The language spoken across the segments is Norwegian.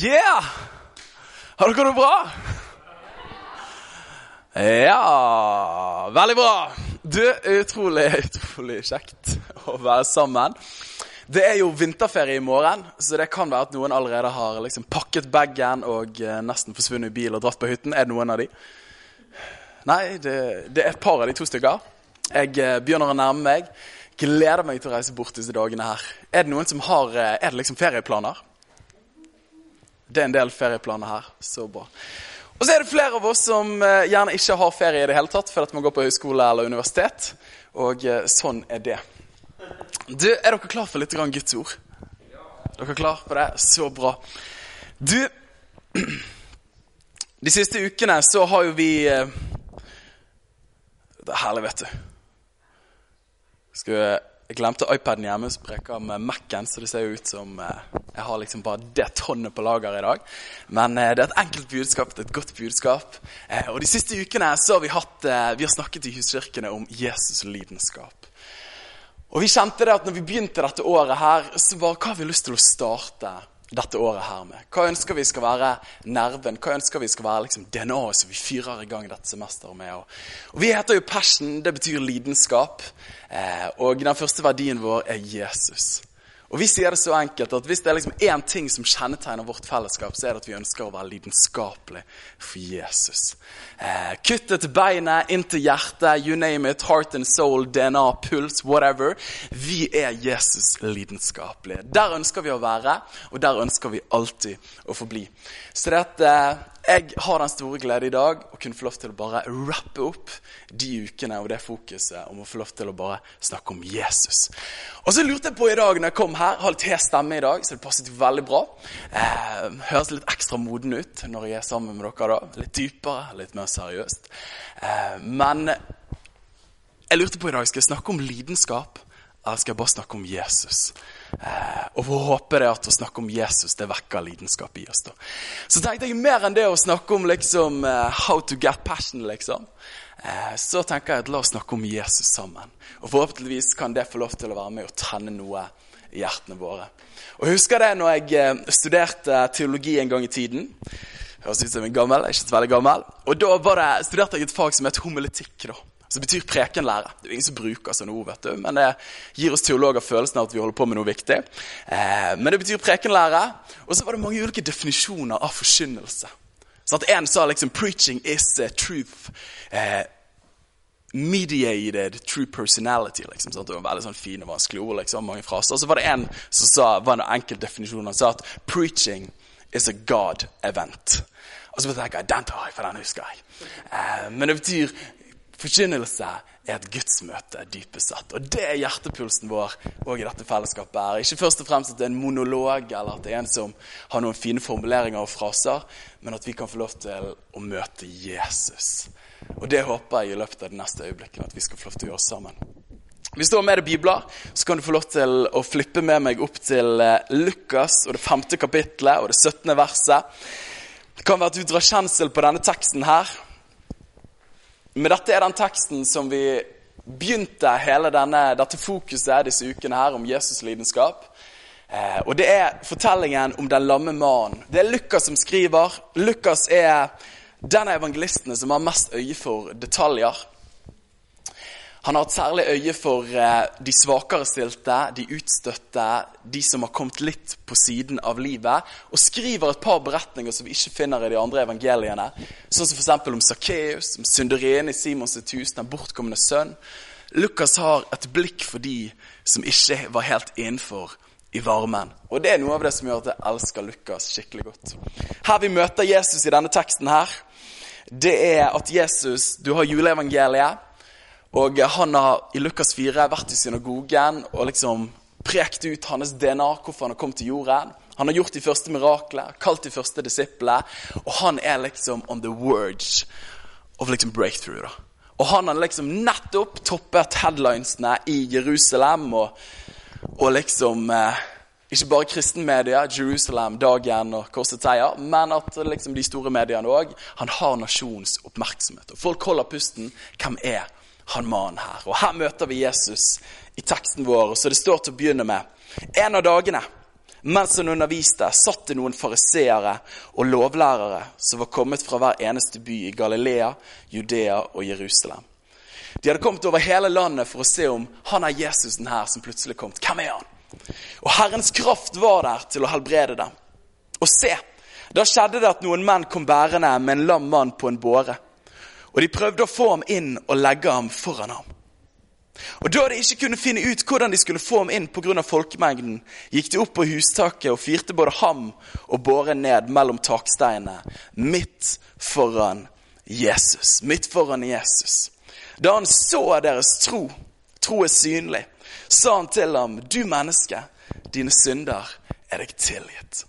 Yeah! Har dere det bra? Ja Veldig bra. Du, utrolig, utrolig kjekt å være sammen. Det er jo vinterferie i morgen, så det kan være at noen allerede har liksom pakket bagen og eh, nesten forsvunnet i bil og dratt på hytten. Er det noen av de? Nei, det, det er et par av de to stykker. Jeg eh, begynner å nærme meg. Gleder meg til å reise bort disse dagene her. Er det noen som har eh, Er det liksom ferieplaner? Det er en del ferieplaner her. Så bra. Og så er det flere av oss som eh, gjerne ikke har ferie i det hele tatt fordi man går på høyskole eller universitet. Og eh, sånn er det. Du, Er dere klar for litt Guds ord? Er dere klar på det? Så bra. Du De siste ukene så har jo vi eh, Det er herlig, vet du. Skal vi jeg glemte iPaden hjemme, så jeg med Mac-en, så det ser jo ut som eh, jeg har liksom bare det tonnet på lager i dag. Men eh, det er et enkelt budskap, det er et godt budskap. Eh, og de siste ukene så har vi, hatt, vi har snakket i huskirkene om Jesus' lidenskap. Og vi kjente det at når vi begynte dette året her, så var hva har vi lyst til å starte dette året her med? Hva ønsker vi skal være nerven? Hva ønsker vi skal være liksom DNA-et som vi fyrer i gang dette semesteret med? Og vi heter jo Passion, det betyr lidenskap. Eh, og den første verdien vår er Jesus. Og Vi sier det så enkelt at hvis det er liksom ting som kjennetegner vårt fellesskap, så er det at vi ønsker å være lidenskapelig for Jesus. Eh, kuttet beinet, inn til hjertet, you name it, heart and soul, DNA, puls, whatever. Vi er Jesus lidenskapelige. Der ønsker vi å være, og der ønsker vi alltid å forbli. Så det at eh, jeg har den store glede i dag å kunne få lov til å bare rappe opp de ukene og det fokuset om å få lov til å bare snakke om Jesus. Og så lurte jeg på i dag når jeg kom her, har litt hes stemme i dag, så det passet veldig bra. Eh, høres litt ekstra moden ut når jeg er sammen med dere da. Litt dypere, litt mer seriøst. Eh, men jeg lurte på i dag, skal jeg snakke om lidenskap, eller skal jeg bare snakke om Jesus? Eh, og håper det at å snakke om Jesus det vekker lidenskap i oss. da. Så tenkte jeg mer enn det å snakke om liksom, uh, how to get passion, liksom. Eh, så tenker jeg at la oss snakke om Jesus sammen. Og forhåpentligvis kan det få lov til å være med og trenne noe i hjertene våre. Og jeg husker det når jeg eh, studerte teologi en gang i tiden. Høres ut som en gammel, ikke så veldig gammel. Og da det, studerte jeg et fag som het homiletikk. da som betyr prekenlære. Det er ingen som bruker sånne ord, vet du, men det gir oss teologer følelsen av at vi holder på med noe viktig. Eh, men det betyr prekenlære. Og så var det mange ulike definisjoner av forkynnelse. Sånn at En sa liksom 'preaching is uh, truth'. Eh, mediated true personality. liksom, sånn, Det var veldig sånn fine, vanskelige ord. liksom, mange fraser. Så var det en som sa, var en enkel definisjon. Han sa at 'preaching is a God event'. Og så tenker jeg, den tar jeg, for den husker jeg. Eh, men det betyr Forkynnelse er et gudsmøte, dypest sett. Og det er hjertepulsen vår òg i dette fellesskapet. her. Ikke først og fremst at det er en monolog, eller at det er en som har noen fine formuleringer og fraser, men at vi kan få lov til å møte Jesus. Og det håper jeg i løpet av de neste øyeblikkene at vi skal få lov til å gjøre sammen. Hvis du har med deg bibler, så kan du få lov til å flippe med meg opp til eh, Lukas og det femte kapittelet og det 17. verset. Det kan være at du drar kjensel på denne teksten her. Men dette er den teksten som vi begynte hele denne, dette fokuset disse ukene her om Jesus' lidenskap. Eh, og det er fortellingen om den lamme mannen. Det er Lukas som skriver. Lukas er den av evangelistene som har mest øye for detaljer. Han har et særlig øye for eh, de svakere stilte, de utstøtte, de som har kommet litt på siden av livet, og skriver et par beretninger som vi ikke finner i de andre evangeliene. Sånn som f.eks. om Sakkeus, om synderen i Simons hus, den bortkomne sønn. Lukas har et blikk for de som ikke var helt innenfor i varmen. Og det er noe av det som gjør at jeg elsker Lukas skikkelig godt. Her vi møter Jesus i denne teksten her, det er at Jesus Du har juleevangeliet. Og han har i Lukas 4 vært i synagogen og liksom prekt ut hans DNA, hvorfor han har kommet til jorden. Han har gjort de første mirakler, kalt de første disiplene. Og han er liksom on the verge of liksom breakthrough. da. Og han har liksom nettopp toppet headlinesene i Jerusalem og, og liksom eh, Ikke bare kristenmedia, Jerusalem, Dagen og Korset Seier, men at liksom de store mediene òg. Han har nasjonens oppmerksomhet. Og folk holder pusten. Hvem er mannen her. Og her møter vi Jesus i teksten vår. Så det står til å begynne med En av dagene Mens han underviste, satt det noen fariseere og lovlærere som var kommet fra hver eneste by i Galilea, Judea og Jerusalem. De hadde kommet over hele landet for å se om han er Jesusen her som plutselig kom. Hvem er han? Og Herrens kraft var der til å helbrede dem. Og se, da skjedde det at noen menn kom bærende med en lam mann på en båre. Og de prøvde å få ham inn og legge ham foran ham. Og Da de ikke kunne finne ut hvordan de skulle få ham inn pga. folkemengden, gikk de opp på hustaket og firte både ham og båren ned mellom taksteinene, midt foran Jesus. Midt foran Jesus. Da han så deres tro, tro er synlig, sa han til ham, du menneske, dine synder er deg tilgitt.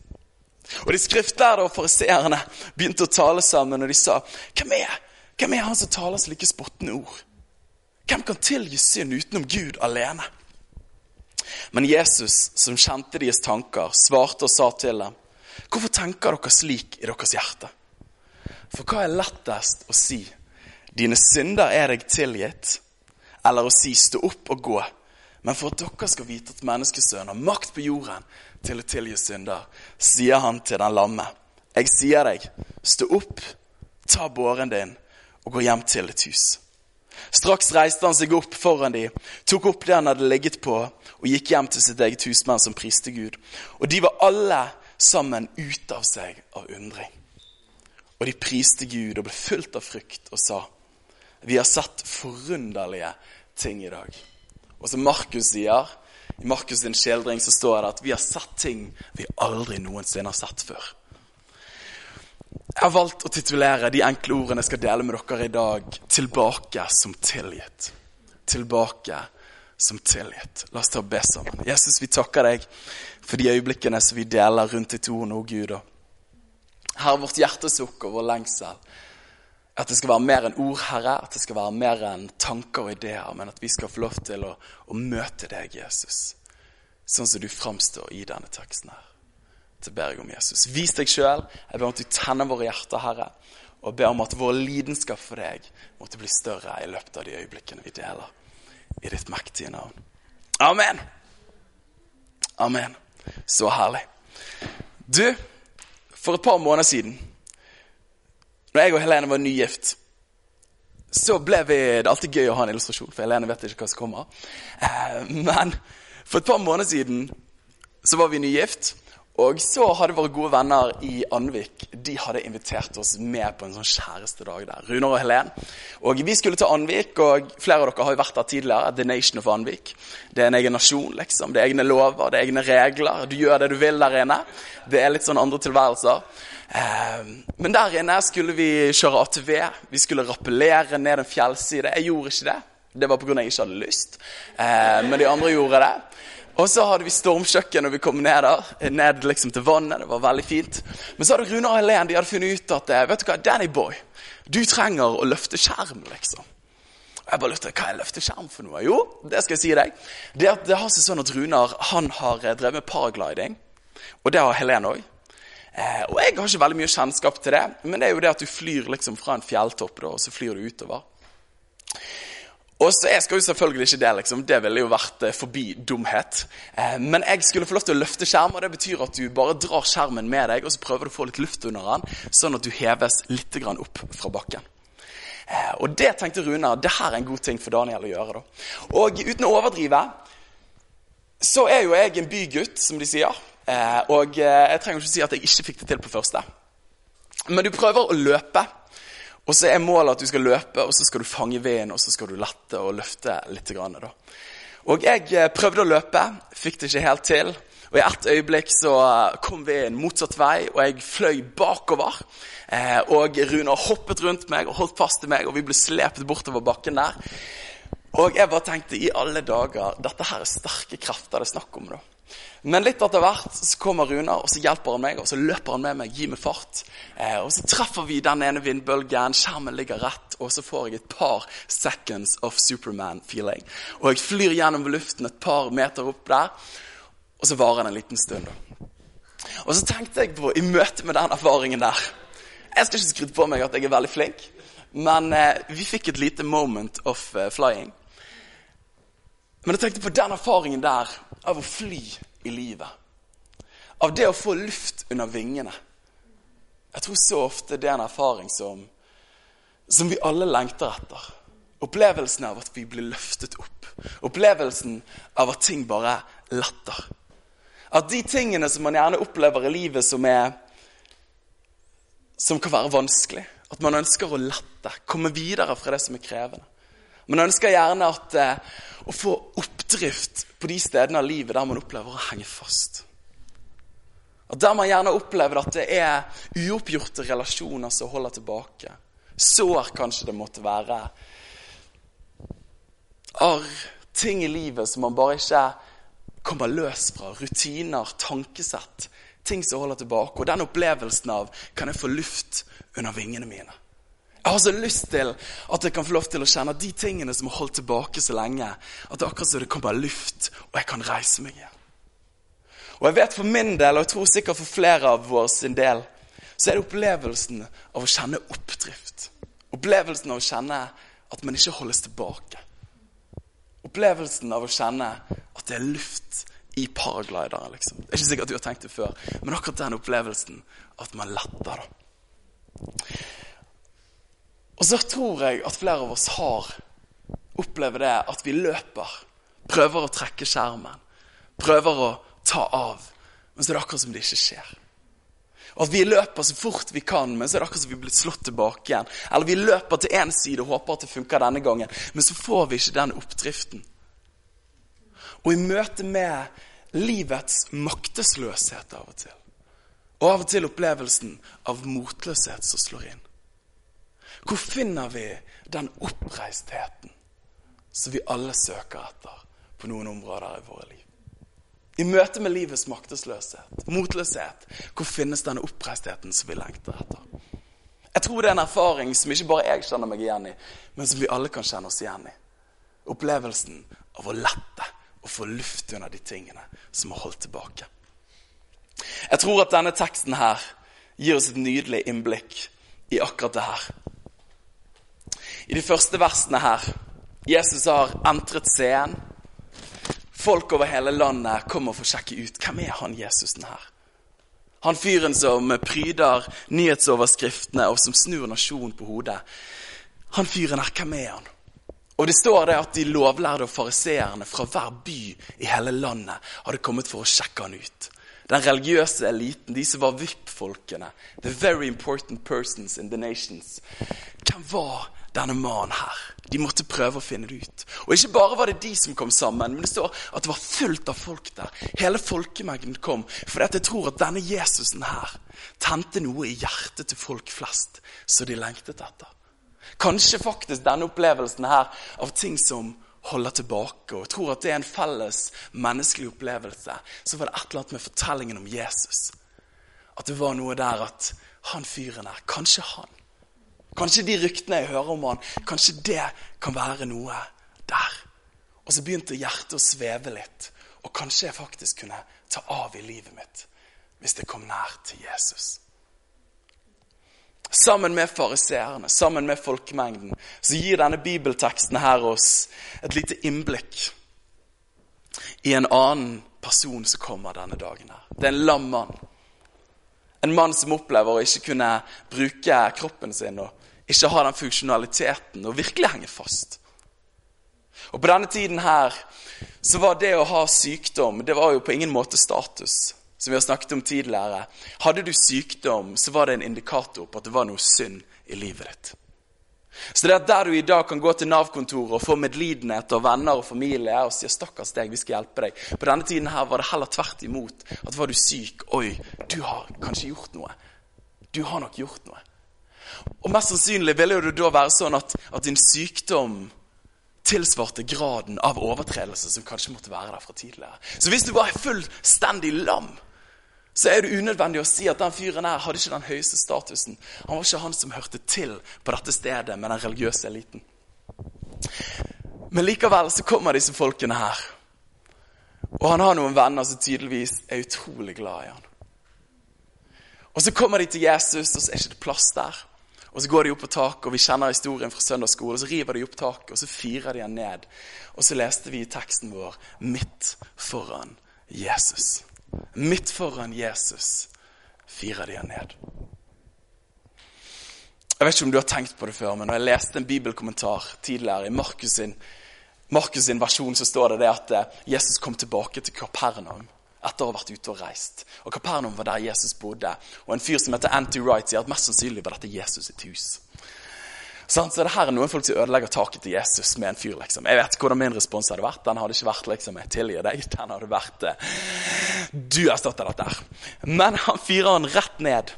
Og De skriftlærde og fariseerne begynte å tale sammen, og de sa, hvem er, hvem er han som taler slike spottende ord? Hvem kan tilgi synd utenom Gud alene? Men Jesus, som kjente deres tanker, svarte og sa til dem, Hvorfor tenker dere slik i deres hjerte? For hva er lettest å si? Dine synder er deg tilgitt. Eller å si stå opp og gå. Men for at dere skal vite at menneskesønnen har makt på jorden til å tilgi synder, sier han til den lamme. Jeg sier deg, stå opp, ta båren din og gå hjem til et hus. Straks reiste han seg opp foran dem, tok opp det han hadde ligget på, og gikk hjem til sitt eget husmann som priste Gud. Og de var alle sammen ute av seg av undring. Og de priste Gud og ble fullt av frykt og sa, vi har sett forunderlige ting i dag. Og som Markus sier, i Markus' sin skildring så står det at vi har sett ting vi aldri noensinne har sett før. Jeg har valgt å titulere de enkle ordene jeg skal dele med dere i dag, 'Tilbake som tilgitt'. Tilbake som tilgitt. La oss ta og be sammen. Jesus, vi takker deg for de øyeblikkene som vi deler rundt ditt ord nå, Gud. Herre, vårt hjertesukk og vår lengsel at det skal være mer enn ord, Herre. At det skal være mer enn tanker og ideer. Men at vi skal få lov til å, å møte deg, Jesus, sånn som du framstår i denne teksten her så ber jeg om Jesus. Vis deg sjøl. Jeg ber om at du tenner våre hjerter, Herre. Og ber om at vår lidenskap for deg måtte bli større i løpet av de øyeblikkene vi deler. I ditt mektige navn. Amen. Amen. Så herlig. Du, for et par måneder siden, når jeg og Helene var nygift, så ble vi Det er alltid gøy å ha en illustrasjon, for Helene vet ikke hva som kommer. Eh, men for et par måneder siden så var vi nygift. Og så hadde våre gode venner i Anvik de hadde invitert oss med på en sånn kjærestedag der. Runar og Helen. Og Vi skulle til Anvik, og flere av dere har jo vært der tidligere. The Nation of Anvik. Det er en egen nasjon, liksom. Det er egne lover, det er egne regler. Du gjør det du vil der inne. Det er litt sånn andre tilværelser. Eh, men der inne skulle vi kjøre ATV. Vi skulle rappellere ned en fjellside. Jeg gjorde ikke det. Det var pga. jeg ikke hadde lyst. Eh, men de andre gjorde det. Og så hadde vi stormkjøkken når vi kom ned der, ned liksom til vannet. Det var veldig fint. Men så hadde Rune og Helen de hadde funnet ut at eh, vet du hva, Danny Boy, du trenger å løfte skjerm, liksom. Og jeg bare lurte hva er løfte skjerm for noe? Jo, det skal jeg si deg. Det, at det har seg sånn at Runar han har eh, drevet med paragliding. Og det har Helen òg. Eh, og jeg har ikke veldig mye kjennskap til det, men det er jo det at du flyr liksom fra en fjelltopp, da, og så flyr du utover. Og så Jeg skal jo selvfølgelig ikke det. liksom. Det ville jo vært eh, forbi dumhet. Eh, men jeg skulle få lov til å løfte skjerm, og det betyr at du bare drar skjermen med deg, og så prøver du å få litt luft under den, sånn at du heves litt opp fra bakken. Eh, og det tenkte Rune det her er en god ting for Daniel å gjøre. da. Og uten å overdrive så er jo jeg en bygutt, som de sier. Og jeg trenger ikke si at jeg ikke fikk det til på første. Men du prøver å løpe. Og så er målet at du skal løpe, og så skal du fange veden, og så skal du lette og løfte litt. Grann, da. Og jeg eh, prøvde å løpe, fikk det ikke helt til. Og I ett øyeblikk så eh, kom veden motsatt vei, og jeg fløy bakover. Eh, og Rune hoppet rundt meg og holdt fast i meg, og vi ble slept bortover bakken der. Og jeg bare tenkte i alle dager Dette her er sterke krefter det er snakk om. da. Men litt etter hvert så kommer Runar, og så hjelper han meg, og så løper han med meg, gir meg fart. Eh, og så treffer vi den ene vindbølgen, skjermen ligger rett, og så får jeg et par seconds of Superman-feeling. Og jeg flyr gjennom luften et par meter opp der, og så varer den en liten stund. Og så tenkte jeg på, i møte med den erfaringen der Jeg skal ikke skryte på meg at jeg er veldig flink, men eh, vi fikk et lite moment of uh, flying. Men jeg tenkte på den erfaringen der av å fly i livet. av det å få luft under vingene. Jeg tror så ofte det er en erfaring som, som vi alle lengter etter. Opplevelsen av at vi blir løftet opp. Opplevelsen av at ting bare letter. At de tingene som man gjerne opplever i livet som, er, som kan være vanskelig At man ønsker å lette, komme videre fra det som er krevende. Man ønsker gjerne at, eh, å få oppdrift på de stedene av livet der man opplever å henge fast. Og Der man gjerne opplever at det er uoppgjorte relasjoner som holder tilbake. Sår kanskje det måtte være. Arr, ting i livet som man bare ikke kommer løs fra. Rutiner, tankesett. Ting som holder tilbake. Og den opplevelsen av kan jeg få luft under vingene mine. Jeg har så lyst til at jeg kan få lov til å kjenne de tingene som har holdt tilbake så lenge, at det er akkurat så det kommer luft, og jeg kan reise meg igjen. Og jeg vet for min del, og jeg tror sikkert for flere av våre sin del, så er det opplevelsen av å kjenne oppdrift. Opplevelsen av å kjenne at man ikke holdes tilbake. Opplevelsen av å kjenne at det er luft i paraglideren. Liksom. Det er ikke sikkert du har tenkt det før, men akkurat den opplevelsen at man letter. da. Og så tror jeg at flere av oss har opplevd det at vi løper. Prøver å trekke skjermen. Prøver å ta av. Men så er det akkurat som det ikke skjer. Og at vi løper så fort vi kan, men så er det akkurat som vi er blitt slått tilbake igjen. Eller vi løper til én side og håper at det funker denne gangen, men så får vi ikke den oppdriften. Og i møte med livets maktesløshet av og til, og av og til opplevelsen av motløshet som slår inn, hvor finner vi den oppreistheten som vi alle søker etter på noen områder i våre liv? I møte med livets maktesløshet, motløshet, hvor finnes denne oppreistheten som vi lengter etter? Jeg tror det er en erfaring som ikke bare jeg kjenner meg igjen i, men som vi alle kan kjenne oss igjen i. Opplevelsen av å lette og få luft under de tingene som har holdt tilbake. Jeg tror at denne teksten her gir oss et nydelig innblikk i akkurat det her. I de første versene her Jesus har entret scenen Folk over hele landet kommer for å sjekke ut hvem er han Jesusen her. Han fyren som pryder nyhetsoverskriftene og som snur nasjonen på hodet. Han fyren her, hvem er han? Og det står det at de lovlærde og fariseerne fra hver by i hele landet hadde kommet for å sjekke han ut. Den religiøse eliten, de som var VIP-folkene. The very important persons in the nations. Hvem var denne mannen her? De måtte prøve å finne det ut. Og ikke bare var det de som kom sammen, men det står at det var fullt av folk der. Hele folkemengden kom. For jeg tror at denne Jesusen her tente noe i hjertet til folk flest som de lengtet etter. Kanskje faktisk denne opplevelsen her av ting som holder tilbake, og tror at det er en felles menneskelig opplevelse, så var det et eller annet med fortellingen om Jesus. At det var noe der at han fyren her, kanskje han Kanskje de ryktene jeg hører om han, kanskje det kan være noe der. Og så begynte hjertet å sveve litt. Og kanskje jeg faktisk kunne ta av i livet mitt hvis det kom nær til Jesus. Sammen med fariseerne, sammen med folkemengden, så gir denne bibelteksten her oss et lite innblikk i en annen person som kommer denne dagen. her. Det er en lam mann. En mann som opplever å ikke kunne bruke kroppen sin og ikke har den funksjonaliteten og virkelig henger fast. Og På denne tiden her så var det å ha sykdom det var jo på ingen måte status. Som vi har snakket om tidligere. Hadde du sykdom, så var det en indikator på at det var noe synd i livet ditt. Så det er der du i dag kan gå til Nav-kontoret og få medlidenhet av venner og familie og si 'stakkars deg, vi skal hjelpe deg'. På denne tiden her var det heller tvert imot. At var du syk, oi, du har kanskje gjort noe. Du har nok gjort noe. Og mest sannsynlig ville det da være sånn at, at din sykdom tilsvarte graden av overtredelse som kanskje måtte være der fra tidligere. Så hvis du var fullstendig lam, så er det unødvendig å si at den fyren her hadde ikke den høyeste statusen. Han var ikke han som hørte til på dette stedet med den religiøse eliten. Men likevel så kommer disse folkene her. Og han har noen venner som tydeligvis er utrolig glad i han. Og så kommer de til Jesus, og så er det ikke plass der. Og Så går de opp på taket, og vi kjenner historien fra søndagsskolen. Så river de opp taket, og så firer de han ned. Og så leste vi teksten vår 'midt foran Jesus'. Midt foran Jesus firer de han ned. Jeg vet ikke om du har tenkt på det før, men når jeg leste en bibelkommentar tidligere i Markus sin, Markus sin versjon, så står det, det at eh, Jesus kom tilbake til Kapernaum etter å ha vært ute og reist. Og Kapernaum var der Jesus bodde. Og en fyr som heter Anti Wright sier at mest sannsynlig var dette Jesus sitt hus. Så det her er noen folk som ødelegger taket til Jesus med en fyr. liksom. Jeg vet hvordan min respons hadde vært. Den hadde ikke vært liksom, jeg tilgir deg. Den hadde vært eh, Du har av dette her. Men han fyrer han rett ned.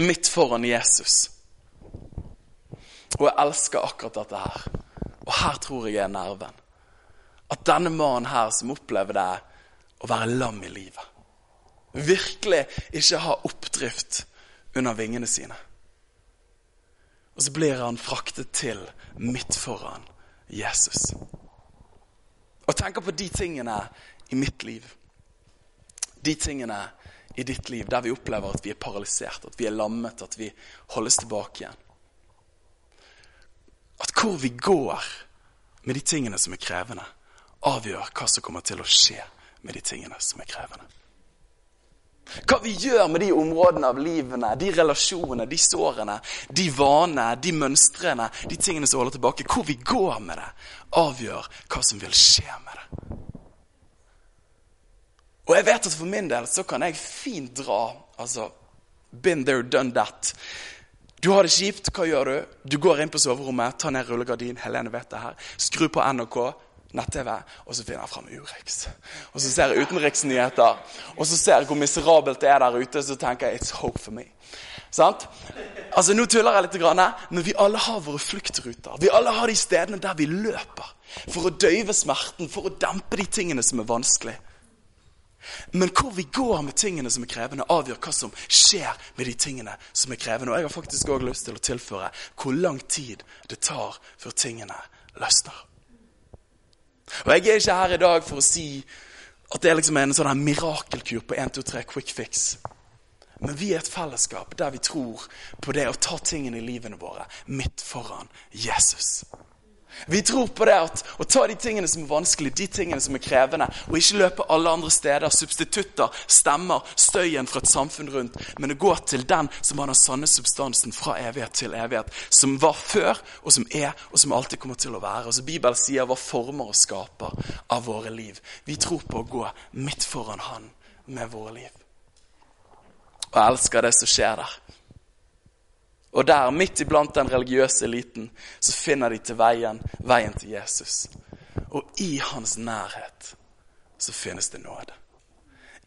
Midt foran Jesus. Og jeg elsker akkurat dette her. Og her tror jeg er nerven. At denne mannen her som opplever det å være lam i livet, virkelig ikke ha oppdrift under vingene sine. Og så blir han fraktet til midt foran Jesus. Og tenker på de tingene i mitt liv. De tingene i ditt liv der vi opplever at vi er paralysert, at vi er lammet, at vi holdes tilbake igjen. At hvor vi går med de tingene som er krevende, avgjør hva som kommer til å skje med de tingene som er krevende. Hva vi gjør med de områdene av livene, de relasjonene, de sårene, de vanene, de mønstrene, de tingene som holder tilbake, hvor vi går med det, avgjør hva som vil skje med det. Og jeg vet at for min del så kan jeg fint dra altså, Been there, done that. Du har det kjipt, hva gjør du? Du går inn på soverommet, tar ned rullegardin, Helene vet det her, skru på NRK, nett-TV, og så finner jeg fram Urix. Og så ser jeg utenriksnyheter, og så ser jeg hvor miserabelt det er der ute, så tenker jeg 'it's hope for me'. Sant? Altså, Nå tuller jeg litt, men vi alle har våre fluktruter. Vi alle har de stedene der vi løper for å døyve smerten, for å dempe de tingene som er vanskelig. Men hvor vi går med tingene som er krevende, avgjør hva som skjer med de tingene som er krevende. Og jeg har faktisk også lyst til å tilføre hvor lang tid det tar før tingene løsner. Og Jeg er ikke her i dag for å si at det er liksom en sånn mirakelkur på 1, 2, 3 quick fix. Men vi er et fellesskap der vi tror på det å ta tingene i livene våre midt foran Jesus. Vi tror på det at å ta de tingene som er vanskelige, de tingene som er krevende, og ikke løpe alle andre steder, substitutter, stemmer, støyen fra et samfunn rundt, men å gå til den som har den sanne substansen fra evighet til evighet, som var før, og som er, og som alltid kommer til å være. Altså Bibelen sier hva former og skaper av våre liv. Vi tror på å gå midt foran Han med våre liv. Og jeg elsker det som skjer der. Og der, midt iblant den religiøse eliten, så finner de til veien, veien til Jesus. Og i hans nærhet så finnes det nåde.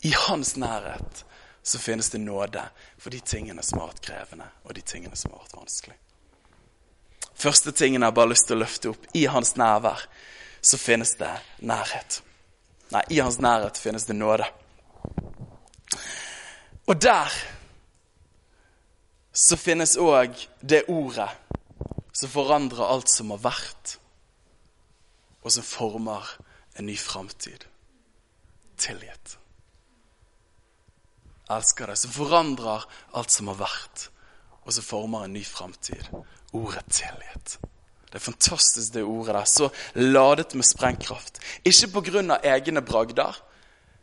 I hans nærhet så finnes det nåde for de tingene som har vært krevende, og de tingene som har vært vanskelig. Første tingen jeg bare lyst til å løfte opp. I hans nærvær så finnes det nærhet. Nei, i hans nærhet finnes det nåde. Og der så finnes òg det ordet som forandrer alt som har vært, og som former en ny framtid. Tilgitt. Elsker det. Som forandrer alt som har vært, og som former en ny framtid. Ordet tilgitt. Det er fantastisk, det ordet der. Så ladet med sprengkraft. Ikke pga. egne bragder,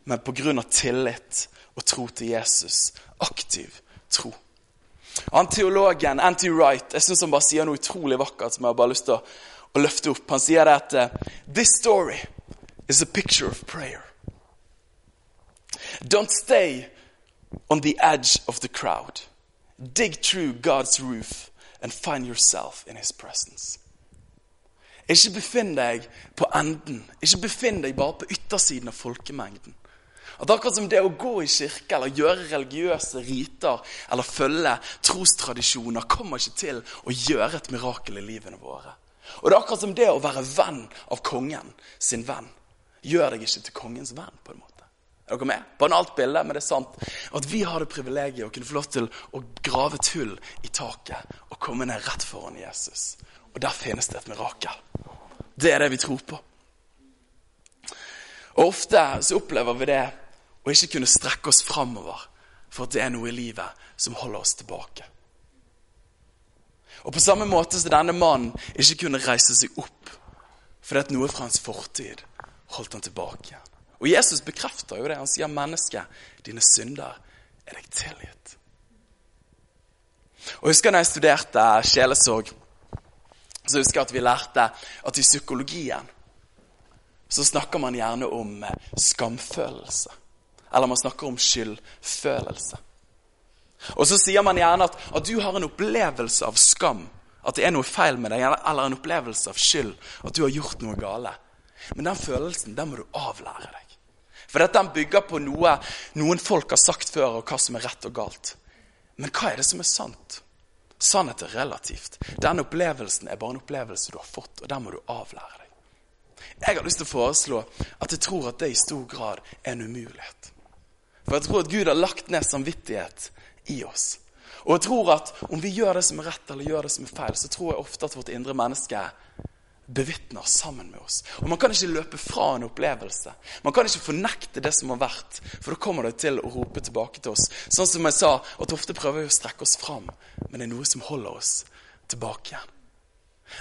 men pga. tillit og tro til Jesus. Aktiv tro. Han teologen Anti Wright jeg synes han bare sier noe utrolig vakkert som jeg har bare lyst til å, løfte opp. Han sier det at uh, This story is a picture of prayer. Don't stay on the edge of the crowd. Dig through God's roof and find yourself in his presence. Ikke befinn deg på enden. Ikke befinn deg bare på yttersiden av folkemengden. At akkurat som det å gå i kirke eller gjøre religiøse riter eller følge trostradisjoner kommer ikke til å gjøre et mirakel i livene våre. Og det er akkurat som det å være venn av kongen sin venn gjør deg ikke til kongens venn. på en måte. Er dere med? Banalt bilde, men det er sant. At vi har det privilegiet å kunne få lov til å grave et hull i taket og komme ned rett foran Jesus. Og der finnes det et mirakel. Det er det vi tror på. Og Ofte så opplever vi det og ikke kunne strekke oss framover for at det er noe i livet som holder oss tilbake. Og På samme måte som denne mannen ikke kunne reise seg opp fordi at noe fra hans fortid holdt han tilbake. Og Jesus bekrefter jo det. Han sier, 'Menneske, dine synder er deg tilgitt'. Og husker når jeg studerte sjelesorg, så husker jeg at vi lærte at i psykologien så snakker man gjerne om eh, skamfølelse. Eller man snakker om skyldfølelse. Og så sier man gjerne at, at du har en opplevelse av skam. At det er noe feil med deg, eller en opplevelse av skyld. At du har gjort noe gale. Men den følelsen den må du avlære deg. For dette bygger på noe noen folk har sagt før, og hva som er rett og galt. Men hva er det som er sant? Sannhet er relativt. Den opplevelsen er bare en opplevelse du har fått, og den må du avlære deg. Jeg har lyst til å foreslå at jeg tror at det i stor grad er en umulighet. For jeg tror at Gud har lagt ned samvittighet i oss. Og jeg tror at om vi gjør det som er rett eller gjør det som er feil, så tror jeg ofte at vårt indre menneske bevitner sammen med oss. Og Man kan ikke løpe fra en opplevelse. Man kan ikke fornekte det som har vært, for da kommer det til å rope tilbake til oss. Sånn som jeg sa, at ofte prøver vi å strekke oss fram, men det er noe som holder oss tilbake igjen.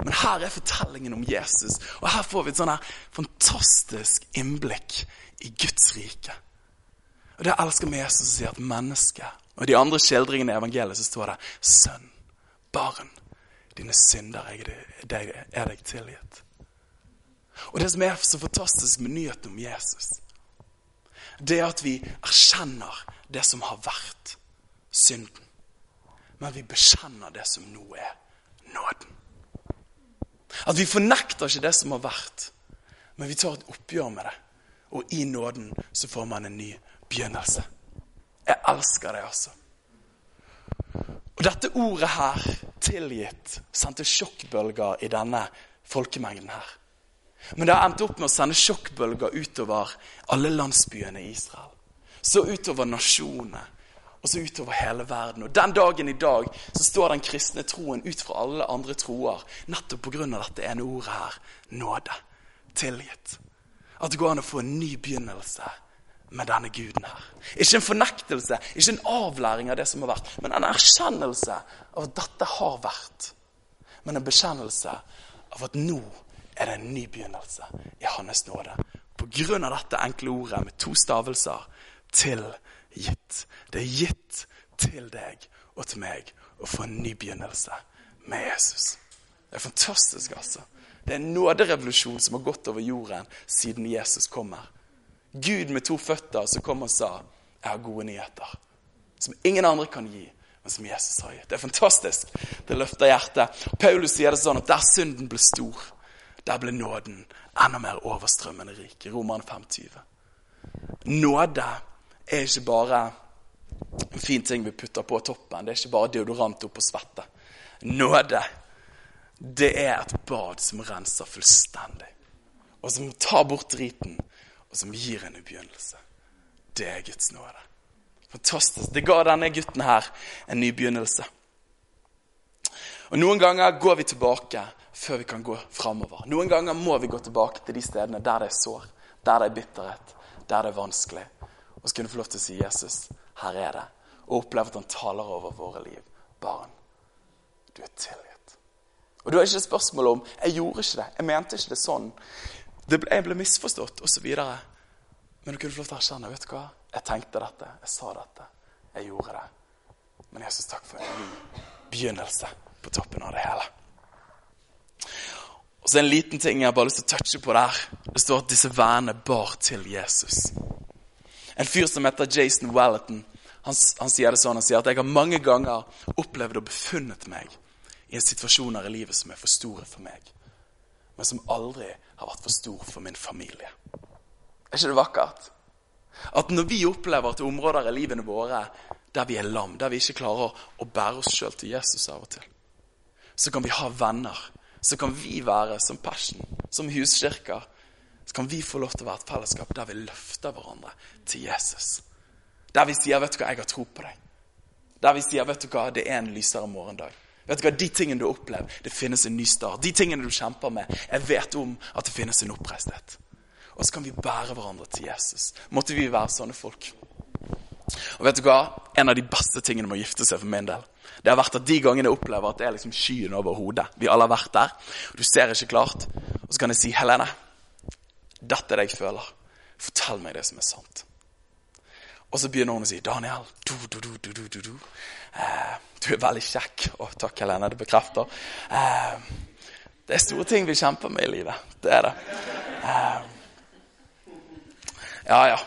Men her er fortellingen om Jesus, og her får vi et sånn fantastisk innblikk i Guds rike. Og Det elsker med Jesus som sier at menneske Og de andre skildringene i evangeliet så står det sønn, barn, dine synder er deg, er deg tilgitt. Og det som er så fantastisk med nyheten om Jesus, det er at vi erkjenner det som har vært synden. Men vi bekjenner det som nå er nåden. At vi fornekter ikke det som har vært, men vi tar et oppgjør med det. Og i nåden så får man en ny begynnelse. Jeg elsker det, altså. Og dette ordet her, tilgitt, sendte sjokkbølger i denne folkemengden her. Men det har endt opp med å sende sjokkbølger utover alle landsbyene i Israel. Så utover nasjonene og så utover hele verden. Og Den dagen i dag så står den kristne troen ut fra alle andre troer nettopp pga. dette ene ordet her nåde. Tilgitt. At det går an å få en ny begynnelse med denne guden her. Ikke en fornektelse, ikke en avlæring av det som har vært, men en erkjennelse av at dette har vært. Men en bekjennelse av at nå er det en ny begynnelse i Hans nåde. På grunn av dette enkle ordet med to stavelser til gitt. Det er gitt til deg og til meg å få en ny begynnelse med Jesus. Det er fantastisk, altså. Det er en nåderevolusjon som har gått over jorden siden Jesus kommer. Gud med to føtter som kom og sa 'Jeg har gode nyheter'. Som ingen andre kan gi, men som Jesus har gitt. Det er fantastisk. Det løfter hjertet. Paulus sier det sånn at der synden ble stor, der ble nåden enda mer overstrømmende rik. I Romerne 5,20. Nåde er ikke bare en fin ting vi putter på toppen. Det er ikke bare deodorant oppå svette. Nåde, det er et bad som renser fullstendig. Og som tar bort driten, og som gir en begynnelse. Det er Guds nåde. Fantastisk. Det ga denne gutten her en ny begynnelse. Og Noen ganger går vi tilbake før vi kan gå framover. Noen ganger må vi gå tilbake til de stedene der det er sår, der det er bitterhet, der det er vanskelig og så kunne få lov til å si 'Jesus, her er det', og oppleve at han taler over våre liv. Barn, du er tilgitt. Og da er ikke et spørsmål om 'jeg gjorde ikke det', 'jeg mente ikke det sånn', ble, 'jeg ble misforstått', osv. Men du kunne få lov til å erkjenne 'vet du hva, jeg tenkte dette, jeg sa dette, jeg gjorde det'. Men Jesus, takk for en ny begynnelse på toppen av det hele. Og så en liten ting jeg har bare lyst til å touche på der. Det står at disse vennene bar til Jesus. En fyr som heter Jason Wallaton, han, han, sier det sånn, han sier at jeg har mange ganger opplevd og befunnet meg i situasjoner i livet som er for store for meg, men som aldri har vært for stor for min familie. Er ikke det vakkert? At når vi opplever at det er områder i livene våre der vi er lam, der vi ikke klarer å bære oss sjøl til Jesus av og til, så kan vi ha venner. Så kan vi være som Passion, som huskirker, så kan vi få lov til å være et fellesskap der vi løfter hverandre til Jesus. Der vi sier 'Vet du hva, jeg har tro på deg'. Der vi sier 'Vet du hva, det er en lysere morgendag'. Vet du hva, De tingene du opplever, det finnes en ny start. De tingene du kjemper med, jeg vet om at det finnes en oppreisthet. Og så kan vi bære hverandre til Jesus. Måtte vi være sånne folk. Og vet du hva? En av de beste tingene med å gifte seg for min del, det har vært at de gangene jeg opplever at det er liksom skyen over hodet Vi alle har vært der. og Du ser ikke klart. Og så kan jeg si 'Helene'. Dette er det jeg føler. Fortell meg det som er sant. Og så begynner hun å si 'Daniel, du, du, du, du, du, du, du. Eh, du er veldig kjekk.' og takk, Helene, det bekrefter. Eh, det er store ting vi kjemper med i livet. Det er det. Eh, ja, ja.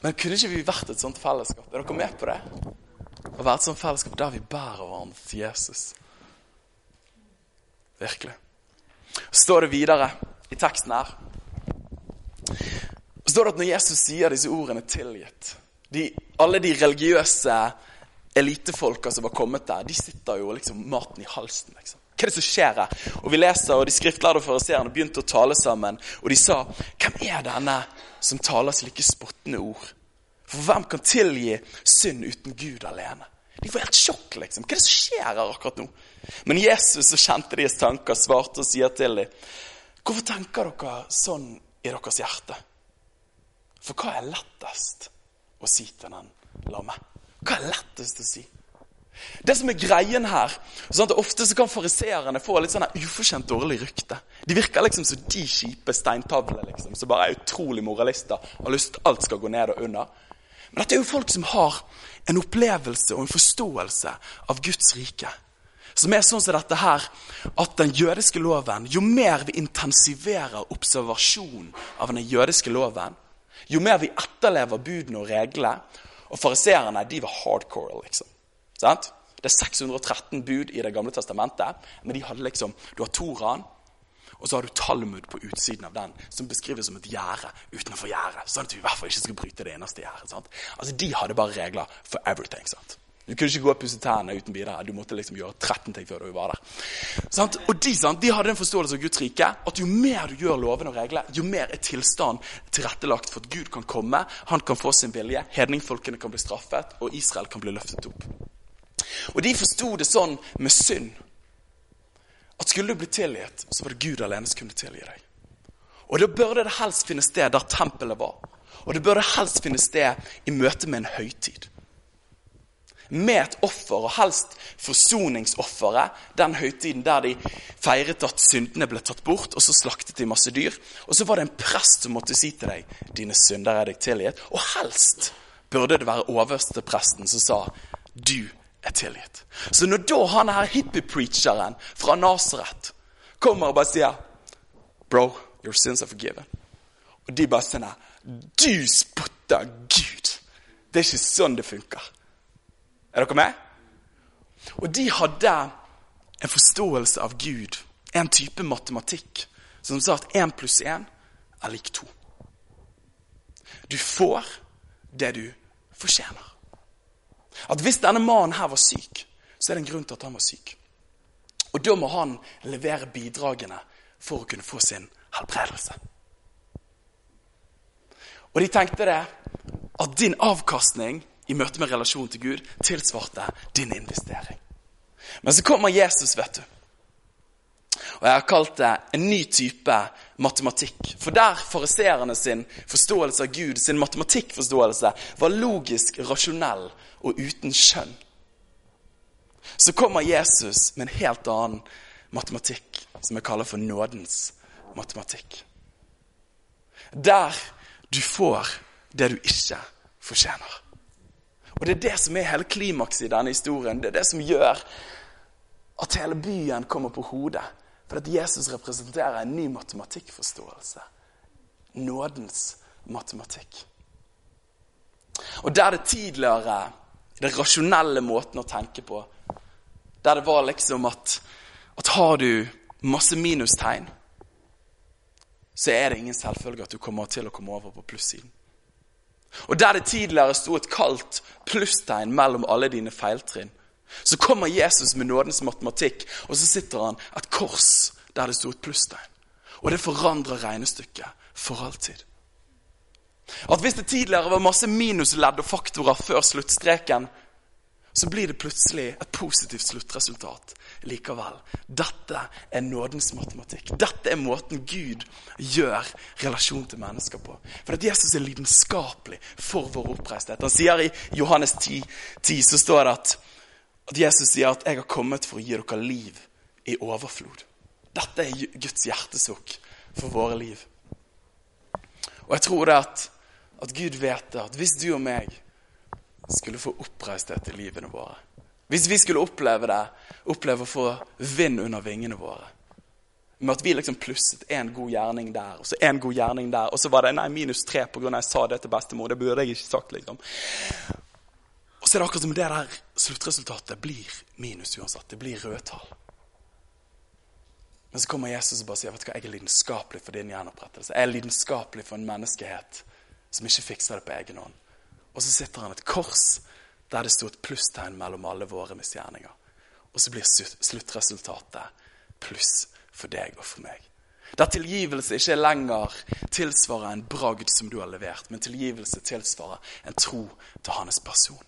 Men kunne ikke vi vært et sånt fellesskap? Er dere med på det? Å være et sånt fellesskap der vi bærer hverandre til Jesus. Virkelig. Så står det videre i teksten her Så står det at når Jesus sier disse ordene 'tilgitt' de, Alle de religiøse elitefolka som var kommet der, de sitter jo liksom maten i halsen. liksom. Hva er det som skjer her? Og Vi leser, og de skriftlærde og fariseerne begynte å tale sammen. Og de sa, 'Hvem er denne som taler slike spottende ord?' For hvem kan tilgi synd uten Gud alene? De får helt sjokk, liksom. Hva er det som skjer her akkurat nå? Men Jesus så kjente deres tanker, svarte og sier til dem, 'Hvorfor tenker dere sånn i deres hjerte?' For hva er lettest å si til den lamme? Hva er lettest å si? Det som er greien her, sånn at Ofte så kan fariseerne få litt sånn ufortjent dårlig rykte. De virker liksom som de kjipe steintavlene liksom, som bare er utrolig moralister. Har lyst til alt skal gå ned og under. Men dette er jo folk som har en opplevelse og en forståelse av Guds rike. Som er sånn som dette her, at den jødiske loven Jo mer vi intensiverer observasjonen av den jødiske loven, jo mer vi etterlever budene og reglene Og fariseerne de var hardcore, liksom. Sant? Det er 613 bud i Det gamle testamentet, men de hadde liksom Du har Toraen, og så har du Talmud på utsiden av den, som beskrives som et gjerde utenfor gjerdet. Sånn at vi i hvert fall ikke skal bryte det eneste gjerdet. Altså, de hadde bare regler for everything. sant? Du kunne ikke gå og pusse tærne uten videre. Du måtte liksom gjøre 13 ting før du var der. Sant? Og de, sant? de hadde en forståelse av Guds rike. At jo mer du gjør lovene og reglene, jo mer er tilstanden tilrettelagt for at Gud kan komme, han kan få sin vilje, hedningfolkene kan bli straffet, og Israel kan bli løftet opp. Og de forsto det sånn med synd at skulle du bli tilgitt, så var det Gud alene som kunne tilgi deg. Og da burde det helst finne sted der tempelet var. Og det burde helst finne sted i møte med en høytid. Med et offer, og helst forsoningsofferet, den høytiden der de feiret at syndene ble tatt bort, og så slaktet de masse dyr. Og så var det en prest som måtte si til deg 'Dine synder er deg tilgitt'. Og helst burde det være overste presten som sa 'Du er tilgitt'. Så når da han her hippie-preacheren fra Nasaret kommer og bare sier 'Bro, your sins are forgiven', og de bare sier 'Du spotter Gud'. Det er ikke sånn det funker. Er dere med? Og de hadde en forståelse av Gud, en type matematikk, som sa at én pluss én er lik to. Du får det du fortjener. At hvis denne mannen her var syk, så er det en grunn til at han var syk. Og da må han levere bidragene for å kunne få sin helbredelse. Og de tenkte det at din avkastning i møte med relasjonen til Gud tilsvarte din investering. Men så kommer Jesus, vet du. Og Jeg har kalt det en ny type matematikk. For der fariseerne sin forståelse av Gud, sin matematikkforståelse, var logisk, rasjonell og uten skjønn, så kommer Jesus med en helt annen matematikk, som jeg kaller for nådens matematikk. Der du får det du ikke fortjener. Og Det er det som er hele klimakset i denne historien. Det er det som gjør at hele byen kommer på hodet. For at Jesus representerer en ny matematikkforståelse. Nådens matematikk. Og der det tidligere, den rasjonelle måten å tenke på, der det var liksom at, at har du masse minustegn, så er det ingen selvfølge at du kommer til å komme over på plussiden. Og der det tidligere sto et kaldt plusstegn mellom alle dine feiltrinn, så kommer Jesus med nådens matematikk, og så sitter han et kors der det sto et plusstegn. Og det forandrer regnestykket for alltid. At hvis det tidligere var masse minusledd og faktorer før sluttstreken, så blir det plutselig et positivt sluttresultat likevel. Dette er nådens matematikk. Dette er måten Gud gjør relasjon til mennesker på. For at Jesus er lidenskapelig for vår oppreisthet. Han sier i Johannes 10, 10 så står det at, at Jesus sier at 'jeg har kommet for å gi dere liv i overflod'. Dette er Guds hjertesukk for våre liv. Og jeg tror det at, at Gud vet det, at hvis du og meg skulle få oppreisthet i livene våre Hvis vi skulle oppleve det, oppleve å få vind under vingene våre med at vi liksom plusset en god gjerning der, og så en god gjerning der, og så var det nei, minus tre pga. jeg sa det til bestemor. Det burde jeg ikke sagt, liksom. Og så er det akkurat som det der sluttresultatet blir minus uansett. Det blir røde tall. Men så kommer Jesus og bare sier vet du hva, jeg er lidenskapelig for din gjenopprettelse. Jeg er lidenskapelig for en menneskehet som ikke fikser det på egen hånd. Og så sitter han et kors der det sto et plusstegn mellom alle våre misgjerninger. Og så blir sluttresultatet pluss for deg og for meg. Der tilgivelse ikke er lenger tilsvarer en bragd som du har levert, men tilgivelse tilsvarer en tro til hans person.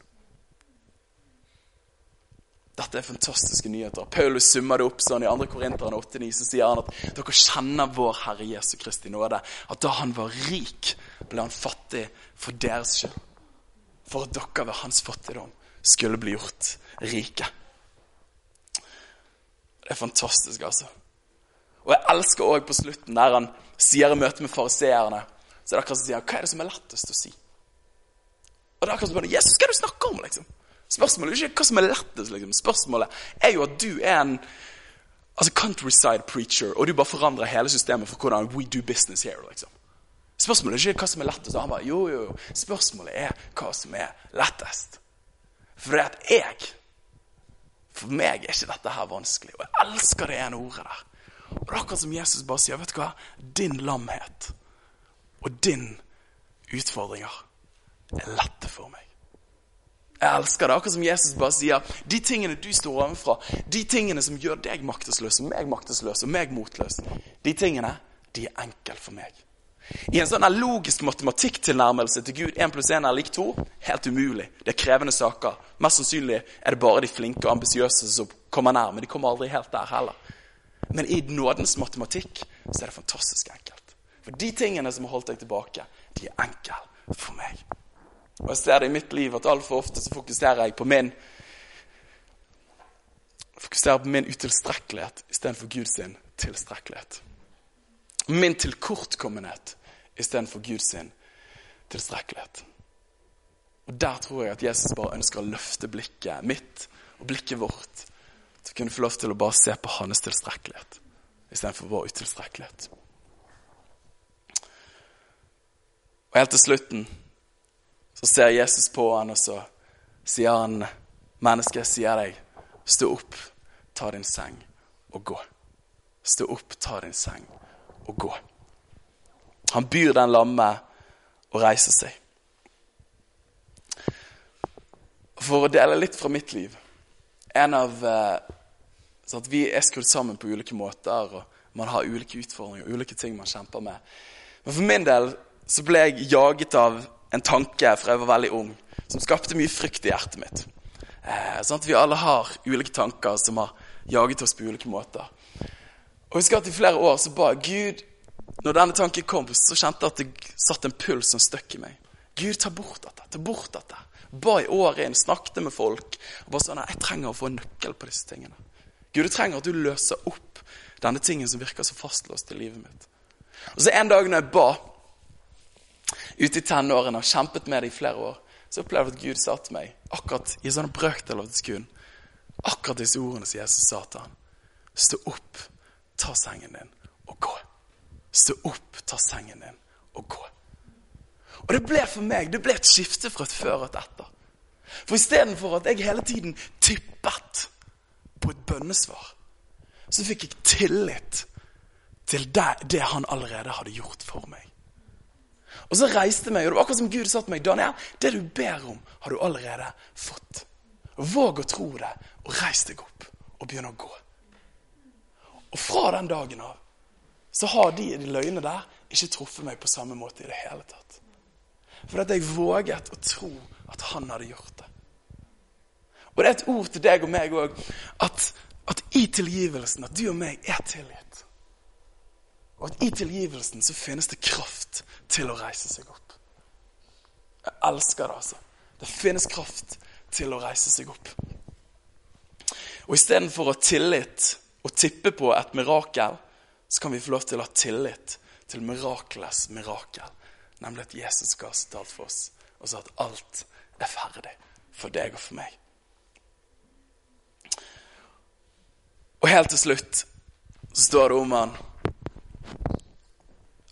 Dette er fantastiske nyheter. Paulus summer det opp sånn i 2. Korinteren 8,9. Så sier han at dere kjenner vår Herre Jesu Kristi nåde. At da han var rik, ble han fattig for deres skyld. For at dere ved hans fattigdom skulle bli gjort rike. Det er fantastisk, altså. Og jeg elsker òg på slutten, der han sier i møte med fariseerne Så er det akkurat som sier Hva er det som er lettest å si? Og det er akkurat som bare, Jesus, hva er det du snakker om, liksom? Spørsmålet er ikke hva som er lettest. liksom. Spørsmålet er jo at du er en altså countryside preacher, og du bare forandrer hele systemet for hvordan we do business here. liksom. Spørsmålet er ikke hva som er lettest. Han bare, jo, jo, Spørsmålet er hva som er lettest. For det at jeg For meg er ikke dette her vanskelig. Og jeg elsker det ene ordet der. Og det er akkurat som Jesus bare sier, vet du hva? Din lamhet og din utfordringer er lette for meg. Jeg elsker det. Akkurat som Jesus bare sier de tingene du står overfor, de tingene som gjør deg maktesløs og meg maktesløs og meg motløs, de tingene, de er enkle for meg. I en sånn logisk matematikktilnærmelse til Gud 1 pluss 1 er lik 2 helt umulig. Det er krevende saker. Mest sannsynlig er det bare de flinke og ambisiøse som kommer nær, men de kommer aldri helt der heller. Men i nådens matematikk så er det fantastisk enkelt. For de tingene som har holdt deg tilbake, de er enkle for meg. Og jeg ser det i mitt liv at altfor ofte så fokuserer jeg på min fokuserer på min utilstrekkelighet istedenfor Guds tilstrekkelighet. Min tilkortkommenhet istedenfor Guds tilstrekkelighet. Og Der tror jeg at Jesus bare ønsker å løfte blikket mitt og blikket vårt til å kunne få lov til å bare se på hans tilstrekkelighet istedenfor vår utilstrekkelighet. Og helt til slutten så ser Jesus på han, og så sier han, 'Menneske, sier deg, stå opp, ta din seng og gå.' Stå opp, ta din seng og gå. Han byr den lamme å reise seg. For å dele litt fra mitt liv En av at Vi er skrudd sammen på ulike måter, og man har ulike utfordringer ulike ting man kjemper med. Men for min del så ble jeg jaget av en tanke fra jeg var veldig ung, som skapte mye frykt i hjertet mitt. Eh, sånn at Vi alle har ulike tanker som har jaget oss på ulike måter. Og jeg husker at I flere år så ba Gud Når denne tanken kom, så kjente jeg at det satt en puls som støkk i meg. Gud, ta bort dette. Ta bort dette. Ba i året inn, snakket med folk. og bare sånn, Jeg trenger å få en nøkkel på disse tingene. Gud, jeg trenger at du løser opp denne tingen som virker så fastlåst i livet mitt. Og så En dag når jeg ba ute i tenårene og kjempet med det i flere år, så opplevde jeg at Gud sa til meg, akkurat i en sånn brøkdel av et sekund, akkurat disse ordene som Jesus sa til ham. Stå opp, ta sengen din og gå. Stå opp, ta sengen din og gå. Og det ble for meg det ble et skifte fra et før og et etter. For istedenfor at jeg hele tiden tippet på et bønnesvar, så fikk jeg tillit til det, det han allerede hadde gjort for meg. Og så reiste meg, og det var akkurat som Gud sa til meg, Daniel, det du ber om, har du allerede fått. Våg å tro det, og reis deg opp og begynn å gå. Og fra den dagen av så har de, de løgnene der ikke truffet meg på samme måte i det hele tatt. For at jeg våget å tro at han hadde gjort det. Og det er et ord til deg og meg òg at, at i tilgivelsen at du og meg er tilgitt. Og at i tilgivelsen så finnes det kraft til å reise seg opp. Jeg elsker det, altså. Det finnes kraft til å reise seg opp. Og istedenfor å ha tillit og tippe på et mirakel, så kan vi få lov til å ha tillit til mirakelets mirakel, nemlig at Jesus ga sitt alt for oss, og sa at alt er ferdig for deg og for meg. Og helt til slutt så står det om han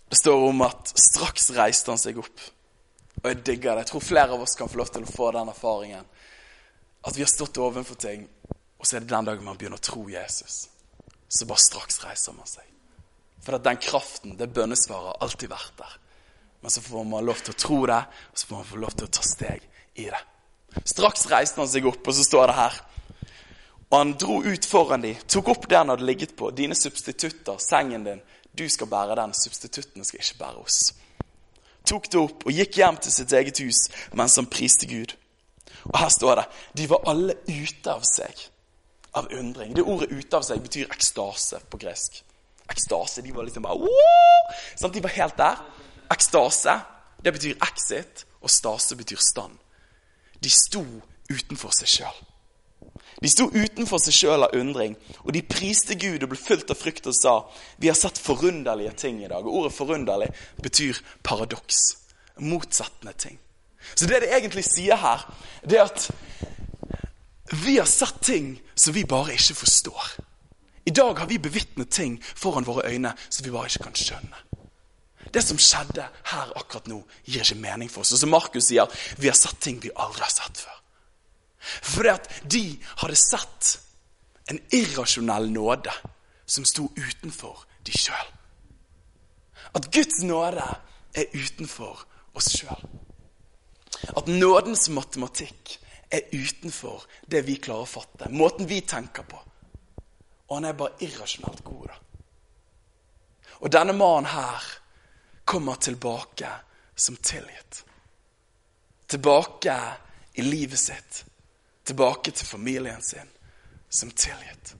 Det står om at straks reiste han seg opp. Og jeg digger det. Jeg tror flere av oss kan få lov til å få den erfaringen. At vi har stått overfor ting, og så er det den dagen man begynner å tro Jesus. Så bare straks reiser man seg. For at den kraften, det bønnesvaret, har alltid vært der. Men så får man lov til å tro det, og så får man få lov til å ta steg i det. Straks reiste han seg opp, og så står det her og han dro ut foran dem, tok opp det han hadde ligget på, dine substitutter, sengen din. Du skal bære den, substituttene skal ikke bære oss. Tok det opp og gikk hjem til sitt eget hus mens han priste Gud. Og her står det de var alle ute av seg av undring. Det ordet 'ute av seg' betyr ekstase på gresk. Ekstase, De var liksom bare sånn, De var helt der. Ekstase, det betyr exit, og stase betyr stand. De sto utenfor seg sjøl. De sto utenfor seg sjøl av undring, og de priste Gud og ble fulgt av frykt og sa vi har sett forunderlige ting i dag. Og Ordet 'forunderlig' betyr paradoks. Motsettende ting. Så det det egentlig sier her, det er at vi har sett ting som vi bare ikke forstår. I dag har vi bevitnet ting foran våre øyne som vi bare ikke kan skjønne. Det som skjedde her akkurat nå, gir ikke mening for oss. Og som Markus sier, vi har sett ting vi aldri har sett før. Fordi at de hadde sett en irrasjonell nåde som sto utenfor de sjøl. At Guds nåde er utenfor oss sjøl. At nådens matematikk er utenfor det vi klarer å fatte. Måten vi tenker på. Og han er bare irrasjonelt god, da. Og denne mannen her kommer tilbake som tilgitt. Tilbake i livet sitt tilbake til familien sin som tilgitt.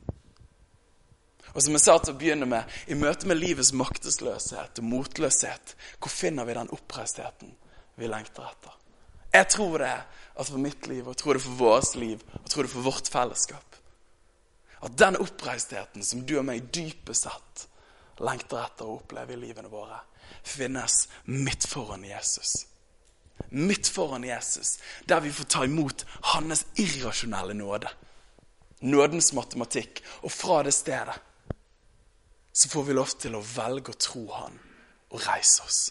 Og som jeg sa til å begynne med, i møte med livets maktesløshet og motløshet, hvor finner vi den oppreistheten vi lengter etter? Jeg tror det at for mitt liv, og jeg tror det for vårt liv, og jeg tror det for vårt fellesskap. At den oppreistheten som du og meg dypest sett lengter etter å oppleve i livene våre, finnes midt foran Jesus midt foran Jesus, der vi får ta imot hans irrasjonelle nåde. Nådens matematikk. Og fra det stedet så får vi lov til å velge å tro han og reise oss.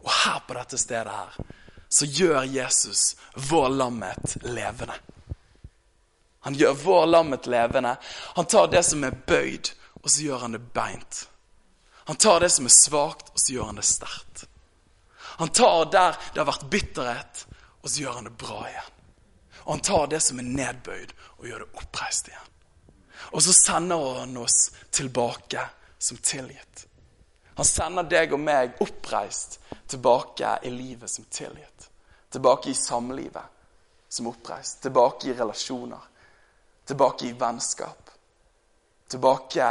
Og her på dette stedet her så gjør Jesus vår lammet levende. Han gjør vår lammet levende. Han tar det som er bøyd, og så gjør han det beint. Han tar det som er svakt, og så gjør han det sterkt. Han tar der det har vært bitterhet, og så gjør han det bra igjen. Og han tar det som er nedbøyd, og gjør det oppreist igjen. Og så sender han oss tilbake som tilgitt. Han sender deg og meg oppreist tilbake i livet som tilgitt. Tilbake i samlivet som oppreist. Tilbake i relasjoner. Tilbake i vennskap. Tilbake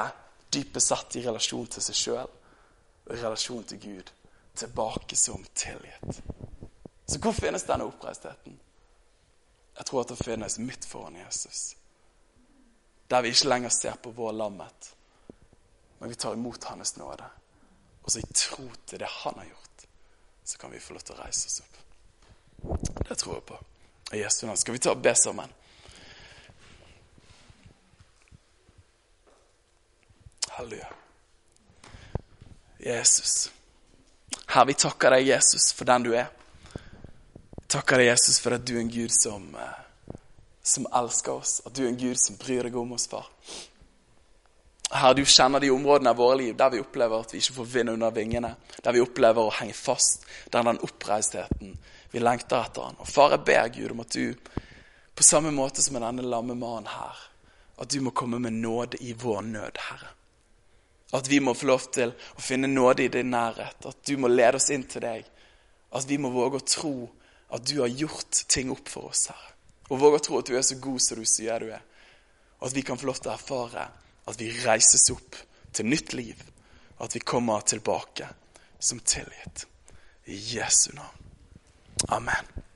dypest sett i relasjon til seg sjøl og i relasjon til Gud tilbake som tilgitt. Så hvor finnes denne oppreistheten? Jeg tror at det finnes midt foran Jesus. Der vi ikke lenger ser på vår lammet, men vi tar imot Hans nåde. Og så i tro til det Han har gjort, så kan vi få lov til å reise oss opp. Det tror jeg på. Og Jesu navn. Skal vi ta og be sammen? Halleluja. Jesus. Herre, vi takker deg, Jesus, for den du er. Takker deg, Jesus, for at du er en Gud som, eh, som elsker oss. At du er en Gud som bryr deg om oss, far. Herre, du kjenner de områdene av våre liv der vi opplever at vi ikke får vind under vingene. Der vi opplever å henge fast. Der den oppreistheten vi lengter etter han. Og far, jeg ber Gud om at du, på samme måte som denne lamme mannen her, at du må komme med nåde i vår nød, Herre. At vi må få lov til å finne nåde i din nærhet. At du må lede oss inn til deg. At vi må våge å tro at du har gjort ting opp for oss her. Og våge å tro at du er så god som du sier du er. Og at vi kan få lov til å erfare at vi reises opp til nytt liv. Og at vi kommer tilbake som tilgitt. I Jesu navn. Amen.